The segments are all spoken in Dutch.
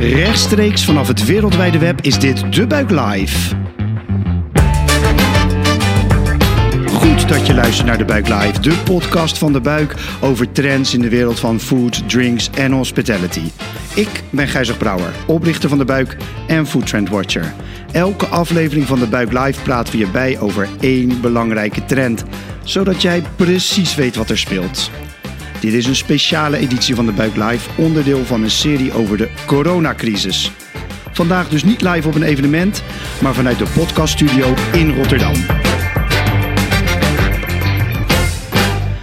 Rechtstreeks vanaf het wereldwijde web is dit De Buik Live. Goed dat je luistert naar De Buik Live, de podcast van De Buik over trends in de wereld van food, drinks en hospitality. Ik ben Gijzig Brouwer, oprichter van De Buik en Food Trend Watcher. Elke aflevering van De Buik Live praten we je bij over één belangrijke trend, zodat jij precies weet wat er speelt. Dit is een speciale editie van de Buik Live, onderdeel van een serie over de coronacrisis. Vandaag dus niet live op een evenement, maar vanuit de podcaststudio in Rotterdam.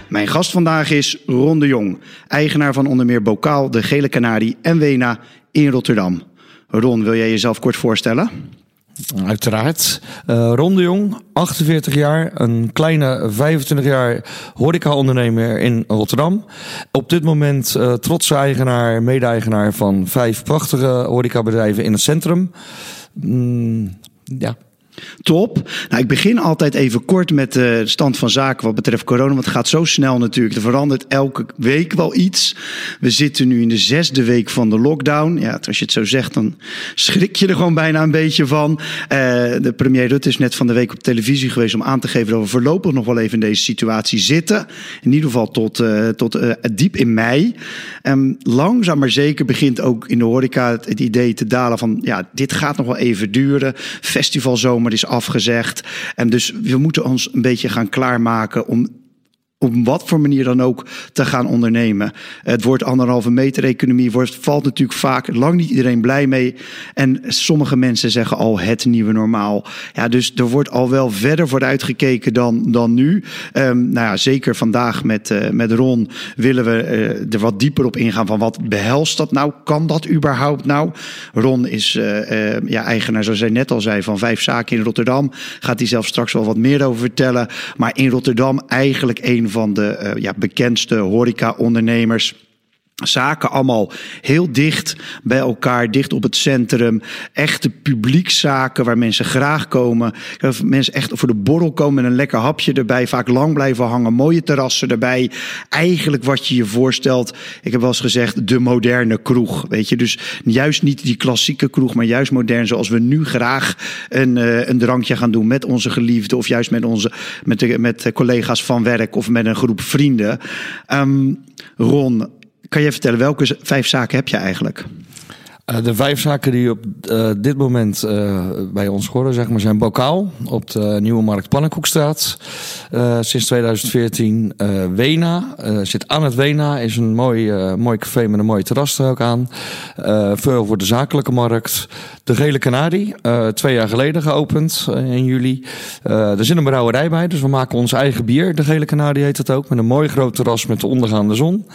Mijn gast vandaag is Ron de Jong, eigenaar van onder meer Bokaal, De Gele Canarie en Wena in Rotterdam. Ron, wil jij jezelf kort voorstellen? Uiteraard. Uh, Ron de Jong, 48 jaar, een kleine 25 jaar horeca-ondernemer in Rotterdam. Op dit moment uh, trotse eigenaar, mede-eigenaar van vijf prachtige horecabedrijven in het centrum. Mm, ja, Top. Nou, ik begin altijd even kort met de stand van zaken wat betreft corona. Want het gaat zo snel natuurlijk. Er verandert elke week wel iets. We zitten nu in de zesde week van de lockdown. Ja, als je het zo zegt, dan schrik je er gewoon bijna een beetje van. Uh, de premier Rutte is net van de week op televisie geweest om aan te geven dat we voorlopig nog wel even in deze situatie zitten. In ieder geval tot, uh, tot diep in mei. Um, langzaam maar zeker begint ook in de horeca het, het idee te dalen van ja, dit gaat nog wel even duren. Festivalzomer is afgezegd. En dus we moeten ons een beetje gaan klaarmaken om op wat voor manier dan ook te gaan ondernemen. Het woord anderhalve meter economie wordt, valt natuurlijk vaak lang niet iedereen blij mee. En sommige mensen zeggen al het nieuwe normaal. Ja, dus er wordt al wel verder vooruit gekeken dan, dan nu. Um, nou ja, zeker vandaag met, uh, met Ron willen we uh, er wat dieper op ingaan van wat behelst dat nou? Kan dat überhaupt nou? Ron is uh, ja, eigenaar, zoals hij net al zei, van vijf zaken in Rotterdam. Gaat hij zelf straks wel wat meer over vertellen. Maar in Rotterdam eigenlijk van de uh, ja, bekendste horeca-ondernemers zaken allemaal heel dicht bij elkaar, dicht op het centrum. Echte publiekzaken waar mensen graag komen. Mensen echt voor de borrel komen met een lekker hapje erbij. Vaak lang blijven hangen, mooie terrassen erbij. Eigenlijk wat je je voorstelt. Ik heb wel eens gezegd, de moderne kroeg. Weet je, dus juist niet die klassieke kroeg, maar juist modern zoals we nu graag een, uh, een drankje gaan doen met onze geliefde. Of juist met onze, met, met collega's van werk of met een groep vrienden. Um, Ron, kan je vertellen, welke vijf zaken heb je eigenlijk? Uh, de vijf zaken die op uh, dit moment uh, bij ons horen, zeg maar, zijn Bokaal op de Nieuwe Markt Pannenkoekstraat. sinds 2014 Wena. zit aan het Wena, is een mooi, mooi café met een mooi terras er ook aan. veel voor de zakelijke markt. De Gele Canarie, twee jaar geleden geopend in juli. er zit een brouwerij bij, dus we maken ons eigen bier. De Gele Canarie heet het ook, met een mooi groot terras met de ondergaande zon.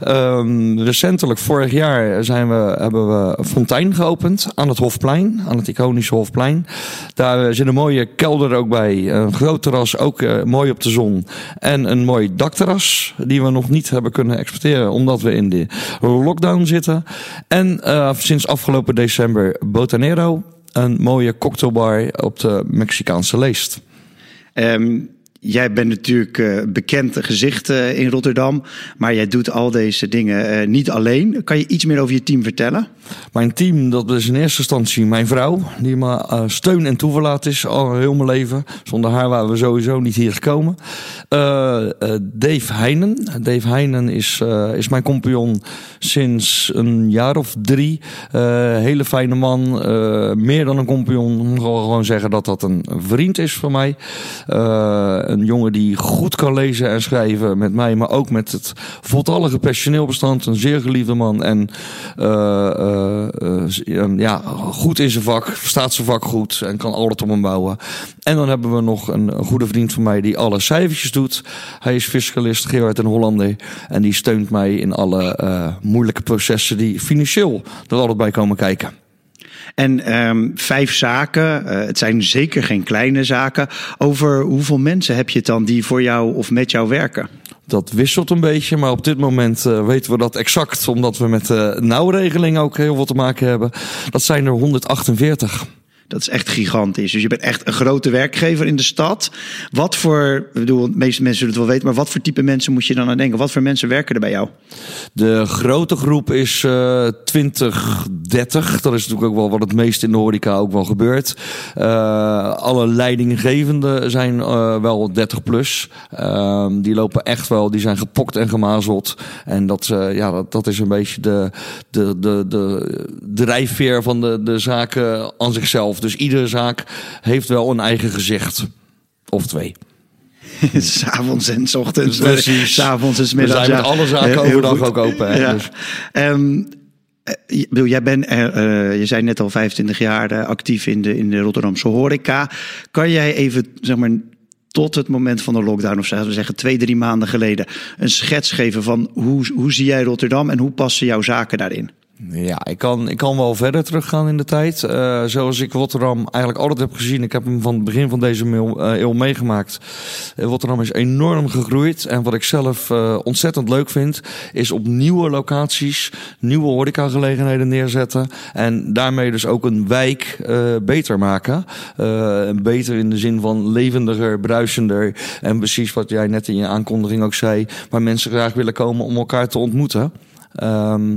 Ehm, recentelijk, vorig jaar, zijn we, hebben we fontein geopend aan het Hofplein, aan het iconische Hofplein. Daar zit een mooie kelder ook bij, een groot terras, ook uh, mooi op de zon. En een mooi dakterras, die we nog niet hebben kunnen exporteren, omdat we in de lockdown zitten. En sinds afgelopen december Botanero, een mooie cocktailbar op de Mexicaanse leest. Um, jij bent natuurlijk uh, bekend gezicht uh, in Rotterdam, maar jij doet al deze dingen uh, niet alleen. Kan je iets meer over je team vertellen? Mijn team, dat is in eerste instantie mijn vrouw, die me steun en toeverlaat is al heel mijn leven. Zonder haar waren we sowieso niet hier gekomen. Dave Heinen. Dave Heinen is, is mijn compagnon sinds een jaar of drie. hele fijne man, meer dan een compagnon. Ik gewoon zeggen dat dat een vriend is voor mij een jongen die goed kan lezen en schrijven met mij, maar ook met het voltallige personeelbestand. Een zeer geliefde man en uh, uh, ja, goed in zijn vak, verstaat zijn vak goed en kan altijd om hem bouwen. En dan hebben we nog een, een goede vriend van mij die alle cijfertjes doet. Hij is fiscalist, Gerard en Hollander. En die steunt mij in alle moeilijke processen die financieel er altijd bij komen kijken. En um, vijf zaken, uh, het zijn zeker geen kleine zaken. Over hoeveel mensen heb je het dan die voor jou of met jou werken? Dat wisselt een beetje, maar op dit moment uh, weten we dat exact, omdat we met de nauwregeling ook heel veel te maken hebben. Dat zijn er 148. Dat is echt gigantisch. Dus je bent echt een grote werkgever in de stad. Wat voor, ik bedoel, de meeste mensen zullen het wel weten, maar wat voor type mensen moet je dan aan denken? Wat voor mensen werken er bij jou? De grote groep is uh, 20, 30. Dat is natuurlijk ook wel wat het meest in de horeca ook wel gebeurt. Uh, alle leidinggevenden zijn uh, wel 30 plus. Ehm, die lopen echt wel, die zijn gepokt en gemazeld. En dat, uh, ja, dat, dat is een beetje de, de, de, de, de drijfveer van de, de zaken aan zichzelf. Dus iedere zaak heeft wel een eigen gezicht. Of twee. S'avonds en s ochtends. Precies. S'avonds en s middags. We zijn met alle zaken overdag ook open. Hè? Ja. Dus, Ehm, eh, bedoel, jij bent, eh, je zijn net al 25 jaar eh, actief in de, in de Rotterdamse horeca. Kan jij even, zeg maar, tot het moment van de lockdown, of zouden we zeggen twee, drie maanden geleden, een schets geven van hoe, hoe zie jij Rotterdam en hoe passen jouw zaken daarin? Ja, ik kan, ik kan wel verder teruggaan in de tijd. Eh, zoals ik Rotterdam eigenlijk altijd heb gezien. Ik heb hem van het begin van deze eeuw, eh, eeuw meegemaakt. Eh, Rotterdam is enorm gegroeid. En wat ik zelf ontzettend leuk vind, is op nieuwe locaties nieuwe horecagelegenheden neerzetten. En daarmee dus ook een wijk beter maken. Beter in de zin van levendiger, bruisender. En precies wat jij net in je aankondiging ook zei, waar mensen graag willen komen om elkaar te ontmoeten. Ehm,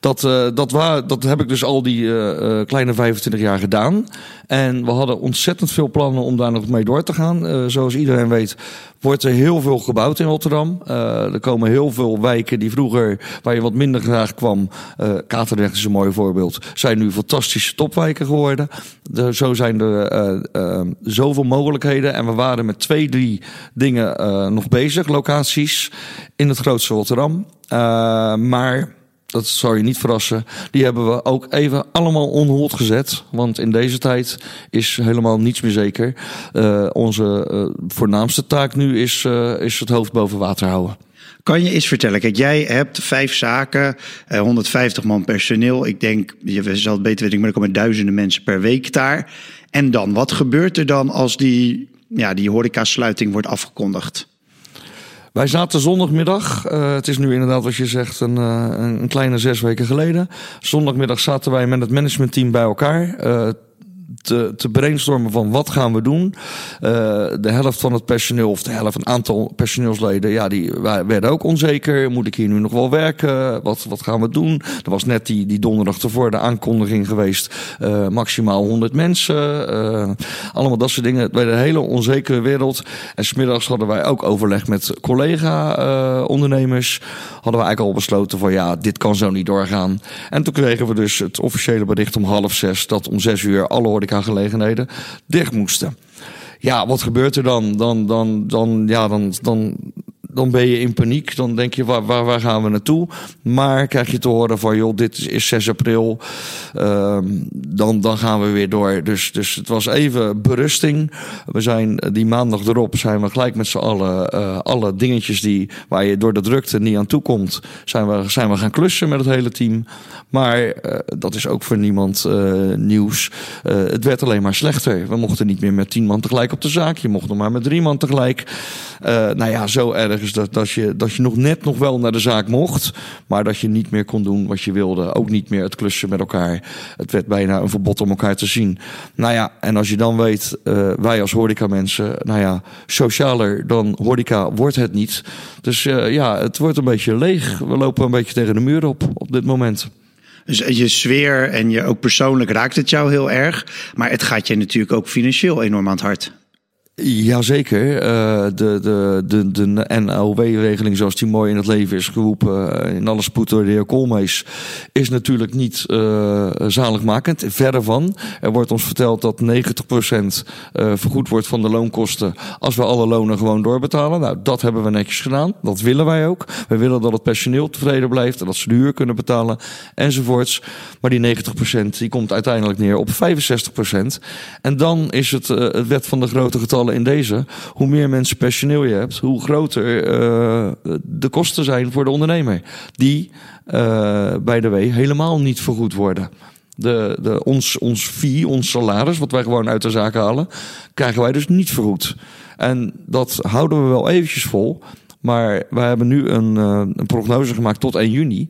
dat, eh, dat, wa- dat heb ik dus al die eh, eh, kleine 25 jaar gedaan. En we hadden ontzettend veel plannen om daar nog mee door te gaan. Zoals iedereen weet, wordt er heel veel gebouwd in Rotterdam. Eh, er komen heel veel wijken die vroeger, waar je wat minder graag kwam. eh Katerdrecht is een mooi voorbeeld. Zijn nu fantastische topwijken geworden. De, zo zijn er eh, zoveel mogelijkheden. En we waren met twee, drie dingen nog bezig, locaties in het grootste Rotterdam. Maar dat zal je niet verrassen. Die hebben we ook even allemaal on hold gezet. Want in deze tijd is helemaal niets meer zeker. Eh, onze eh, voornaamste taak nu is, eh, is het hoofd boven water houden. Kan je eens vertellen, kijk, jij hebt vijf zaken, eh, 150 man personeel. Ik denk, je zal het beter weten, maar er komen duizenden mensen per week daar. En dan, wat gebeurt er dan als die, ja, die horecasluiting wordt afgekondigd? Wij zaten zondagmiddag, eh, het is nu inderdaad wat je zegt een, eh, een een kleine zes weken geleden. Zondagmiddag zaten wij met het managementteam bij elkaar. Te, te brainstormen van wat gaan we doen. Eh, de helft van het personeel, of de helft, een aantal personeelsleden, ja, die werden ook onzeker. Moet ik hier nu nog wel werken? Wat, wat gaan we doen? Er was net die, die donderdag ervoor de aankondiging geweest. eh, maximaal 100 mensen. eh, allemaal dat soort dingen. Het werd een hele onzekere wereld. En smiddags hadden wij ook overleg met collega-ondernemers. hadden we eigenlijk al besloten van ja, dit kan zo niet doorgaan. En toen kregen we dus het officiële bericht om half zes dat om zes uur alle horecagelegenheden dicht moesten. Ja, wat gebeurt er dan? Dan, dan, dan, ja, dan, dan, dan ben je in paniek. Dan denk je, waar, waar, waar gaan we naartoe? Maar krijg je te horen van, joh, dit is- is 6 april. Ehm, dan, dan gaan we weer door. Dus, dus het was even berusting. We zijn die maandag erop zijn we gelijk met z'n allen eh, alle dingetjes die, waar je door de drukte niet aan toe komt, zijn we, zijn we gaan klussen met het hele team. Maar eh, dat is ook voor niemand eh, nieuws. Het werd alleen maar slechter. We mochten niet meer met tien man tegelijk op de zaak. Je mocht nog maar met drie man tegelijk. Nou ja, zo erg dat, dat, je, dat je nog net nog wel naar de zaak mocht. Maar dat je niet meer kon doen wat je wilde. Ook niet meer het klussen met elkaar. Het werd bijna een verbod om elkaar te zien. Nou ja, en als je dan weet, eh, wij als horeca mensen, nou ja, socialer dan horeca wordt het niet. Dus eh, ja, het wordt een beetje leeg. We lopen een beetje tegen de muur op op dit moment. Dus je sfeer en je ook persoonlijk raakt het jou heel erg. Maar het gaat je natuurlijk ook financieel enorm aan het hart. Jazeker. Eh de, de, de, de NOW-regeling zoals die mooi in het leven is geroepen... eh, in alle spoed door de heer Koolmees... is natuurlijk niet eh zaligmakend. Verre van. Er wordt ons verteld dat 90% eh, vergoed wordt van de loonkosten... als we alle lonen gewoon doorbetalen. Nou, dat hebben we netjes gedaan. Dat willen wij ook. We willen dat het personeel tevreden blijft... en dat ze de huur kunnen betalen, enzovoorts. Maar die 90% die komt uiteindelijk neer op 65%. En dan is het het wet van de grote getallen in deze. Hoe meer mensen personeel je hebt, hoe groter eh, de kosten zijn voor de ondernemer. Die, bij de W, helemaal niet vergoed worden. De, de, ons, ons fee, ons salaris, wat wij gewoon uit de zaak halen, krijgen wij dus niet vergoed. En dat houden we wel eventjes vol. Maar wij hebben nu een, eh, een prognose gemaakt tot 1 juni.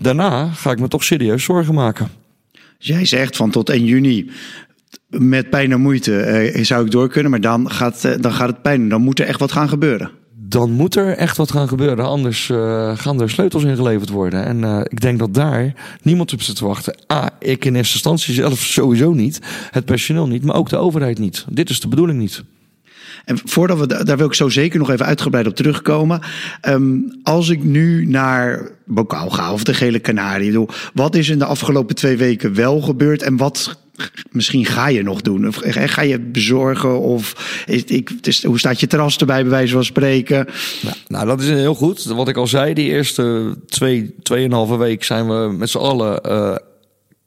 Daarna ga ik me toch serieus zorgen maken. Jij zegt van tot 1 juni met pijn en moeite uh, zou ik door kunnen, maar dan gaat, uh, dan gaat het pijn. Dan moet er echt wat gaan gebeuren. Dan moet er echt wat gaan gebeuren, anders uh, gaan er sleutels ingeleverd worden. En ik denk dat daar niemand op zit te wachten. A, ik in eerste instantie zelf sowieso niet, het personeel niet, maar ook de overheid niet. Dit is de bedoeling niet. En voordat we daar wil ik zo zeker nog even uitgebreid op terugkomen. Um, als ik nu naar Bokaal ga of de Gele Canarie doe, wat is in de afgelopen twee weken wel gebeurd en wat misschien ga je nog doen? Of ga je bezorgen? Of is, ik, is, hoe staat je terras erbij, bij wijze van spreken? Nou, dat is heel goed. Wat ik al zei, die eerste twee, tweeënhalve week zijn we met z'n allen uh,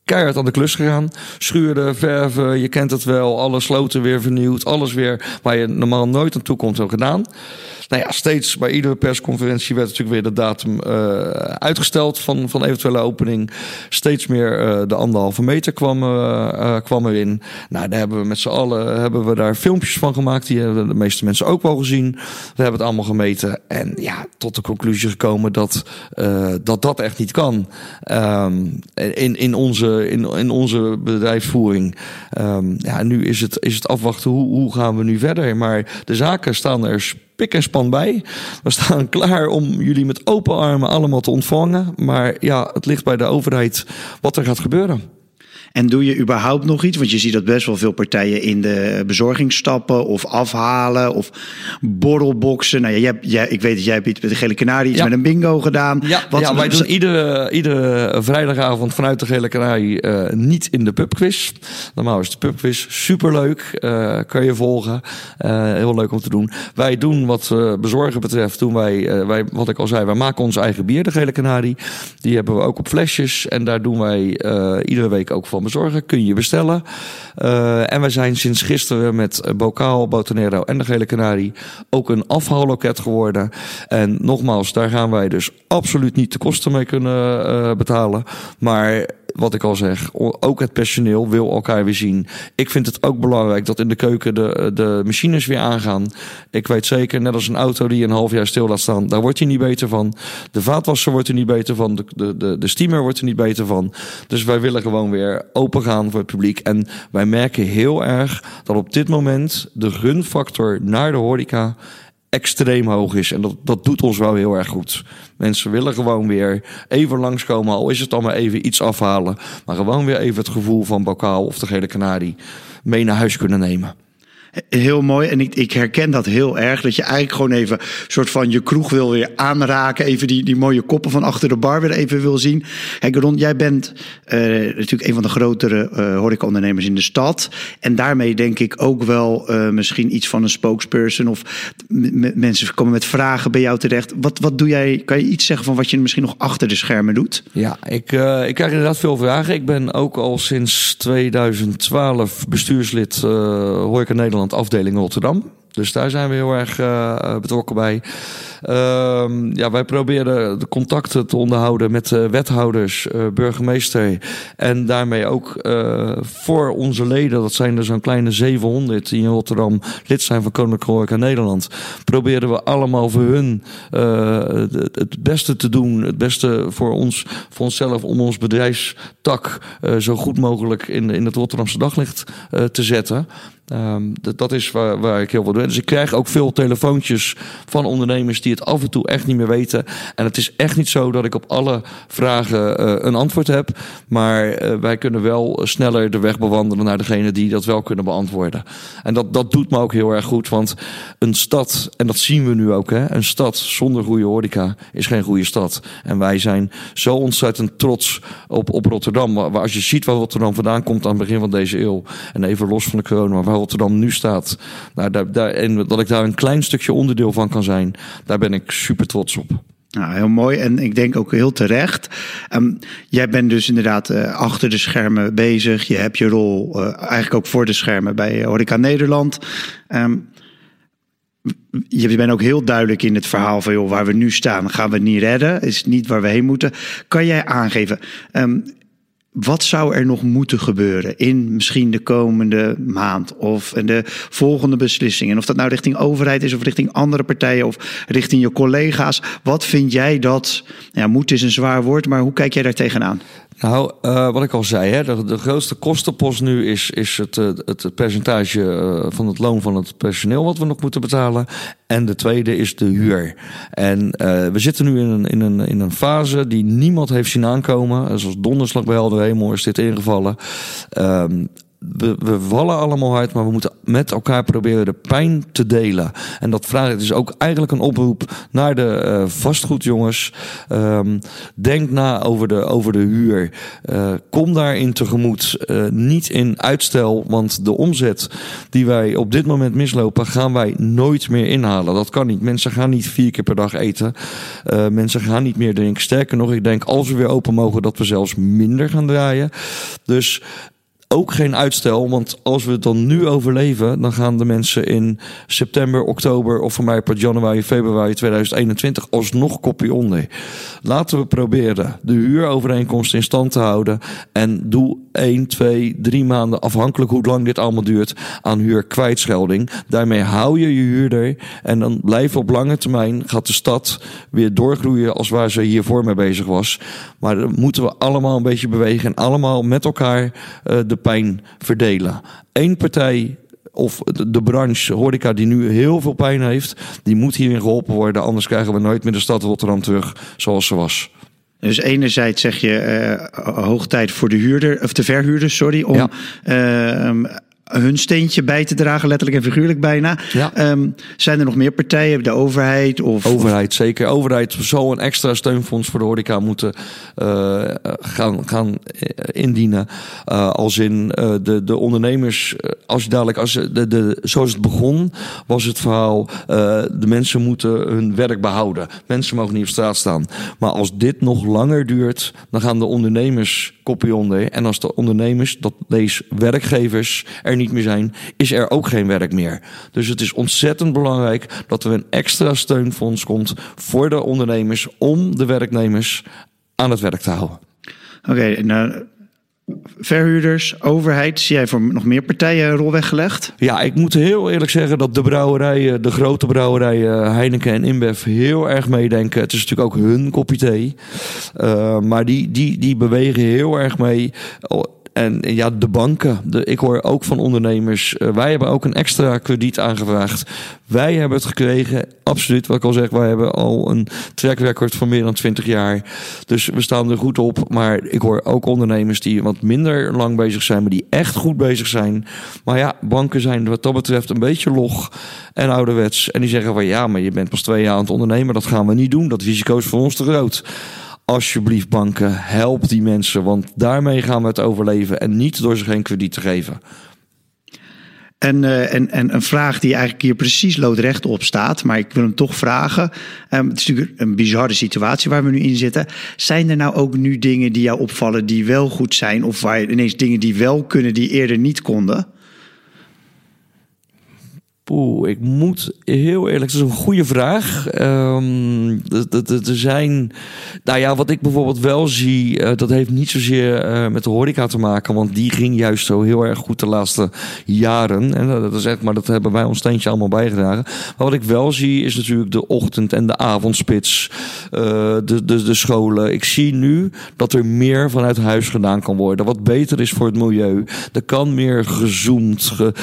keihard aan de klus gegaan. Schuren, verven, je kent het wel. Alle sloten weer vernieuwd. Alles weer waar je normaal nooit aan toe komt, gedaan. Nou ja, steeds bij iedere persconferentie werd natuurlijk weer de datum uh, uitgesteld van, van eventuele opening. Steeds meer uh, de anderhalve meter kwam, uh, kwam erin. Nou, daar hebben we met z'n allen hebben we daar filmpjes van gemaakt. Die hebben de meeste mensen ook wel gezien. We hebben het allemaal gemeten. En ja, tot de conclusie gekomen dat dat, dat echt niet kan. Um, in, in, onze, in, in onze bedrijfsvoering. Um, ja, nu is het, is het afwachten hoe, hoe gaan we nu verder. Maar de zaken staan er pik en span bij. We staan klaar om jullie met open armen allemaal te ontvangen. Maar ja, het ligt bij de overheid wat er gaat gebeuren. En doe je überhaupt nog iets? Want je ziet dat best wel veel partijen in de bezorging stappen of afhalen of borrelboxen. Nou, ja, jij, jij, ik weet dat jij hebt iets met de Gele Canarie iets met een bingo gedaan. Ja, Wat, ja wij doen iedere, iedere vrijdagavond vanuit de Gele Canarie uh, niet in de pubquiz. Normaal is de pubquiz superleuk, uh, kan je volgen. Uh, heel leuk om te doen. Wij doen wat bezorgen betreft, doen wij, wij, wat ik al zei, wij maken ons eigen bier, de Gele Canarie. Die hebben we ook op flesjes en daar doen wij iedere week ook van bezorgen. Kun je bestellen. Uh, en we zijn sinds gisteren met Bokaal, Botonero en de Gele Canarie ook een afhaalloket geworden. En nogmaals, daar gaan wij dus absoluut niet de kosten mee kunnen uh, betalen. Maar wat ik al zeg, ook het personeel wil elkaar weer zien. Ik vind het ook belangrijk dat in de keuken de, de machines weer aangaan. Ik weet zeker, net als een auto die een half jaar stil laat staan, daar wordt hij niet beter van. De vaatwasser wordt er niet beter van. De, de, de, de steamer wordt er niet beter van. Dus wij willen gewoon weer open gaan voor het publiek. En wij merken heel erg dat op dit moment de gunfactor naar de horeca extreem hoog is. En dat, dat doet ons wel heel erg goed. Mensen willen gewoon weer even langskomen, al is het dan maar even iets afhalen. Maar gewoon weer even het gevoel van bokaal of de gele kanarie mee naar huis kunnen nemen. Heel mooi. En ik, ik herken dat heel erg. Dat je eigenlijk gewoon even een soort van je kroeg wil weer aanraken. Even die, die mooie koppen van achter de bar weer even wil zien. Kijk, Ron, jij bent uh, natuurlijk een van de grotere uh, horecaondernemers in de stad. En daarmee denk ik ook wel uh, misschien iets van een spokesperson. Of mensen komen met vragen bij jou terecht. Wat, wat doe jij? Kan je iets zeggen van wat je misschien nog achter de schermen doet? Ja, ik, ik krijg inderdaad veel vragen. Ik ben ook al sinds 2012 bestuurslid Horeca Nederland afdeling Rotterdam. Dus daar zijn we heel erg uh, betrokken bij. Uh, ja, wij proberen de contacten te onderhouden met uh, wethouders, burgemeester. En daarmee ook voor onze leden, dat zijn er zo'n kleine 700 die in Rotterdam lid zijn van Koninklijke Horeca Nederland. Proberen we allemaal voor hun het beste te doen. Het beste voor ons, voor onszelf, om ons bedrijfstak zo goed mogelijk in, in het Rotterdamse daglicht te zetten. Um, dat, is waar, waar, ik heel veel doe. Dus ik krijg ook veel telefoontjes van ondernemers die het af en toe echt niet meer weten. En het is echt niet zo dat ik op alle vragen uh, een antwoord heb. Maar uh, wij kunnen wel sneller de weg bewandelen naar degene die dat wel kunnen beantwoorden. En dat, dat doet me ook heel erg goed. Want een stad, en dat zien we nu ook, hè, een stad zonder goede horeca is geen goede stad. En wij zijn zo ontzettend trots op, op Rotterdam. Maar als je ziet waar Rotterdam vandaan komt aan het begin van deze eeuw. En even los van de corona, Rotterdam nu staat. Nou, daar, daar, en dat ik daar een klein stukje onderdeel van kan zijn, daar ben ik super trots op. Nou, heel mooi en ik denk ook heel terecht. Um, jij bent dus inderdaad uh, achter de schermen bezig. Je hebt je rol uh, eigenlijk ook voor de schermen bij Horeca Nederland. Um, je bent ook heel duidelijk in het verhaal van joh, waar we nu staan, gaan we niet redden. Is niet waar we heen moeten. Kan jij aangeven? Um, wat zou er nog moeten gebeuren in misschien de komende maand of de volgende beslissingen? Of dat nou richting overheid is of richting andere partijen of richting je collega's. Wat vind jij dat, ja, moet is een zwaar woord, maar hoe kijk jij daar tegenaan? Nou, uh, wat ik al zei, hè, de, de, grootste kostenpost nu is, is het, uh, het percentage uh, van het loon van het personeel wat we nog moeten betalen. En de tweede is de huur. En we zitten nu in een, in, een, in een fase die niemand heeft zien aankomen. Zoals donderslag bij helder hemel is dit ingevallen. Um, we, we vallen allemaal uit, maar we moeten met elkaar proberen de pijn te delen. En dat vraagt dus ook eigenlijk een oproep naar de uh, vastgoedjongens. Um, denk na over de, over de huur. Uh, kom daarin tegemoet. Uh, niet in uitstel, want de omzet die wij op dit moment mislopen, gaan wij nooit meer inhalen. Dat kan niet. Mensen gaan niet vier keer per dag eten. mensen gaan niet meer drinken. Sterker nog, ik denk als we weer open mogen, dat we zelfs minder gaan draaien. Dus ook geen uitstel, want als we het dan nu overleven, dan gaan de mensen in september, oktober of voor mij per januari, februari 2021 alsnog kopie onder. Laten we proberen de huurovereenkomst in stand te houden en doe 1, 2, 3 maanden, afhankelijk hoe lang dit allemaal duurt, aan huur kwijtschelding. Daarmee hou je je huurder en dan blijven op lange termijn gaat de stad weer doorgroeien als waar ze hiervoor mee bezig was. Maar dan moeten we allemaal een beetje bewegen en allemaal met elkaar uh, de pijn verdelen. Eén partij of de branche horeca die nu heel veel pijn heeft, die moet hierin geholpen worden. Anders krijgen we nooit meer de stad Rotterdam terug zoals ze was. Dus enerzijds zeg je uh, hoog tijd voor de huurder, of de verhuurder, sorry, om ja. uh, hun steentje bij te dragen, letterlijk en figuurlijk bijna. Ja. Um, zijn er nog meer partijen, de overheid? Of, overheid, zeker. Overheid zal een extra steunfonds voor de horeca moeten uh, gaan, gaan indienen. Uh, als in de, de ondernemers, als dadelijk, als de, de, zoals het begon, was het verhaal: de mensen moeten hun werk behouden. Mensen mogen niet op straat staan. Maar als dit nog langer duurt, dan gaan de ondernemers kopje onder. En als de ondernemers, dat deze werkgevers, er niet meer zijn, is er ook geen werk meer. Dus het is ontzettend belangrijk dat er een extra steunfonds komt voor de ondernemers om de werknemers aan het werk te houden. Oké, okay, nou verhuurders, overheid, zie jij voor nog meer partijen een rol weggelegd? Ja, ik moet heel eerlijk zeggen dat de brouwerijen, de grote brouwerijen Heineken en InBev heel erg meedenken. Het is natuurlijk ook hun kopje thee. Uh, maar die, die, die bewegen heel erg mee en ja, de banken. De, ik hoor ook van ondernemers. Uh, wij hebben ook een extra krediet aangevraagd. Wij hebben het gekregen. Absoluut, wat ik al zeg. Wij hebben al een track record van meer dan 20 jaar. Dus we staan er goed op. Maar ik hoor ook ondernemers die wat minder lang bezig zijn. Maar die echt goed bezig zijn. Maar ja, banken zijn wat dat betreft een beetje log en ouderwets. En die zeggen van ja, maar je bent pas twee jaar aan het ondernemen. Dat gaan we niet doen. Dat risico is voor ons te groot alsjeblieft banken, help die mensen, want daarmee gaan we het overleven en niet door ze geen krediet te geven. En, uh, en, en een vraag die eigenlijk hier precies loodrecht op staat, maar ik wil hem toch vragen. Um, het is natuurlijk een bizarre situatie waar we nu in zitten. Zijn er nou ook nu dingen die jou opvallen die wel goed zijn, of waar ineens dingen die wel kunnen die eerder niet konden? Oeh, ik moet heel eerlijk, dat is een goede vraag. Um, er zijn, nou ja, wat ik bijvoorbeeld wel zie, uh, dat heeft niet zozeer uh, met de horeca te maken, want die ging juist zo heel erg goed de laatste jaren. En dat is echt, maar dat hebben wij ons steentje allemaal bijgedragen. Maar wat ik wel zie, is natuurlijk de ochtend- en de avondspits, uh, de, de, de scholen. Ik zie nu dat er meer vanuit huis gedaan kan worden, wat beter is voor het milieu. Er kan meer gezoomd, ge,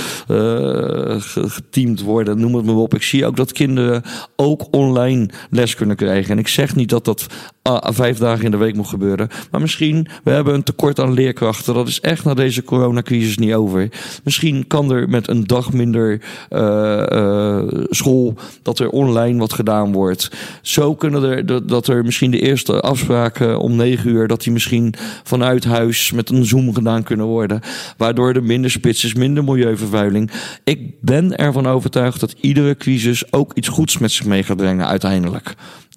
ge, geteamd worden, noem het maar op. Ik zie ook dat kinderen ook online les kunnen krijgen. En ik zeg niet dat dat ah, vijf dagen in de week moet gebeuren. Maar misschien, we hebben een tekort aan leerkrachten. Dat is echt na deze coronacrisis niet over. Misschien kan er met een dag minder uh, uh, school, dat er online wat gedaan wordt. Zo kunnen er, dat er misschien de eerste afspraken om negen uur, dat die misschien vanuit huis met een Zoom gedaan kunnen worden. Waardoor er minder spits is, minder milieuvervuiling. Ik ben ervan overtuigd dat iedere crisis ook iets goeds met zich mee gaat brengen uiteindelijk.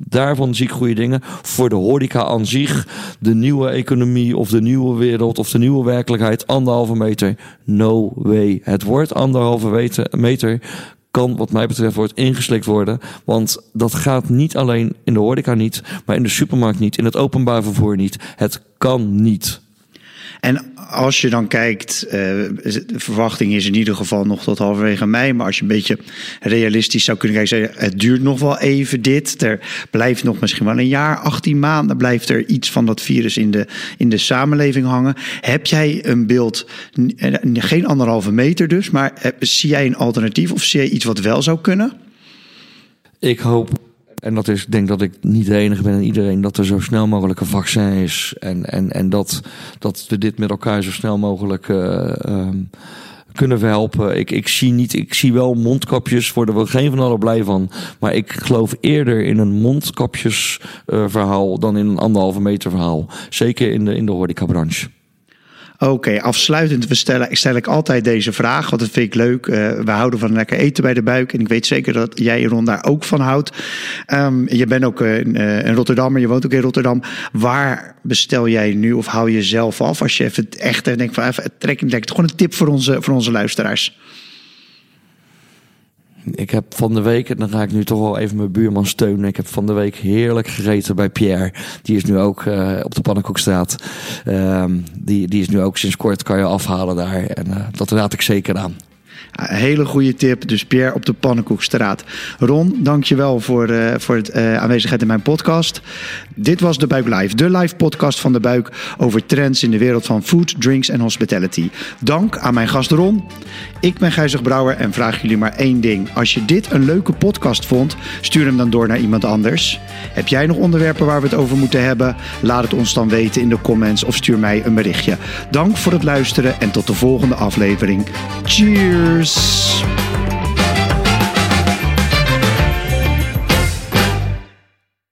Daarvan zie ik goede dingen. Voor de horeca aan zich, de nieuwe economie of de nieuwe wereld of de nieuwe werkelijkheid, anderhalve meter. No way. Het wordt anderhalve meter kan wat mij betreft wordt ingeslikt worden. Want dat gaat niet alleen in de horeca niet, maar in de supermarkt niet, in het openbaar vervoer niet. Het kan niet. En als je dan kijkt, uh, de verwachting is in ieder geval nog tot halverwege mei. Maar als je een beetje realistisch zou kunnen kijken, het duurt nog wel even dit. Er blijft nog misschien wel een jaar, 18 maanden, blijft er iets van dat virus in de, in de samenleving hangen. Heb jij een beeld, geen anderhalve meter dus, maar zie jij een alternatief of zie jij iets wat wel zou kunnen? Ik hoop en dat is, denk dat ik niet de enige ben en iedereen, dat er zo snel mogelijk een vaccin is. En, en, en dat, dat we dit met elkaar zo snel mogelijk uh, kunnen verhelpen. Ik, ik zie niet, ik zie wel mondkapjes, worden we geen van allen blij van. Maar ik geloof eerder in een mondkapjes uh, verhaal dan in een anderhalve meter verhaal. Zeker in de, in de horecabranche. Oké, afsluitend we stel ik altijd deze vraag, want dat vind ik leuk. Uh, we houden van lekker eten bij de buik. En ik weet zeker dat jij, Ron, daar ook van houdt. Um, je bent ook uh, in Rotterdam, maar je woont ook in Rotterdam. Waar bestel jij nu of hou je zelf af? Als je even echt denkt van even trek. Gewoon een tip voor onze, voor onze luisteraars. Ik heb van de week, en dan ga ik nu toch wel even mijn buurman steunen. Ik heb van de week heerlijk gegeten bij Pierre. Die is nu ook uh, op de Pannenkoekstraat. Um, die, die is nu ook sinds kort, kan je afhalen daar. En uh, dat raad ik zeker aan. Een hele goede tip. Dus Pierre op de Pannenkoekstraat. Ron, dankjewel voor, uh, voor het uh, aanwezigheid in mijn podcast. Dit was De Buik Live, de live podcast van De Buik over trends in de wereld van food, drinks en hospitality. Dank aan mijn gast Ron. Ik ben Gijzig Brouwer en vraag jullie maar één ding. Als je dit een leuke podcast vond, stuur hem dan door naar iemand anders. Heb jij nog onderwerpen waar we het over moeten hebben? Laat het ons dan weten in de comments of stuur mij een berichtje. Dank voor het luisteren en tot de volgende aflevering. Cheers!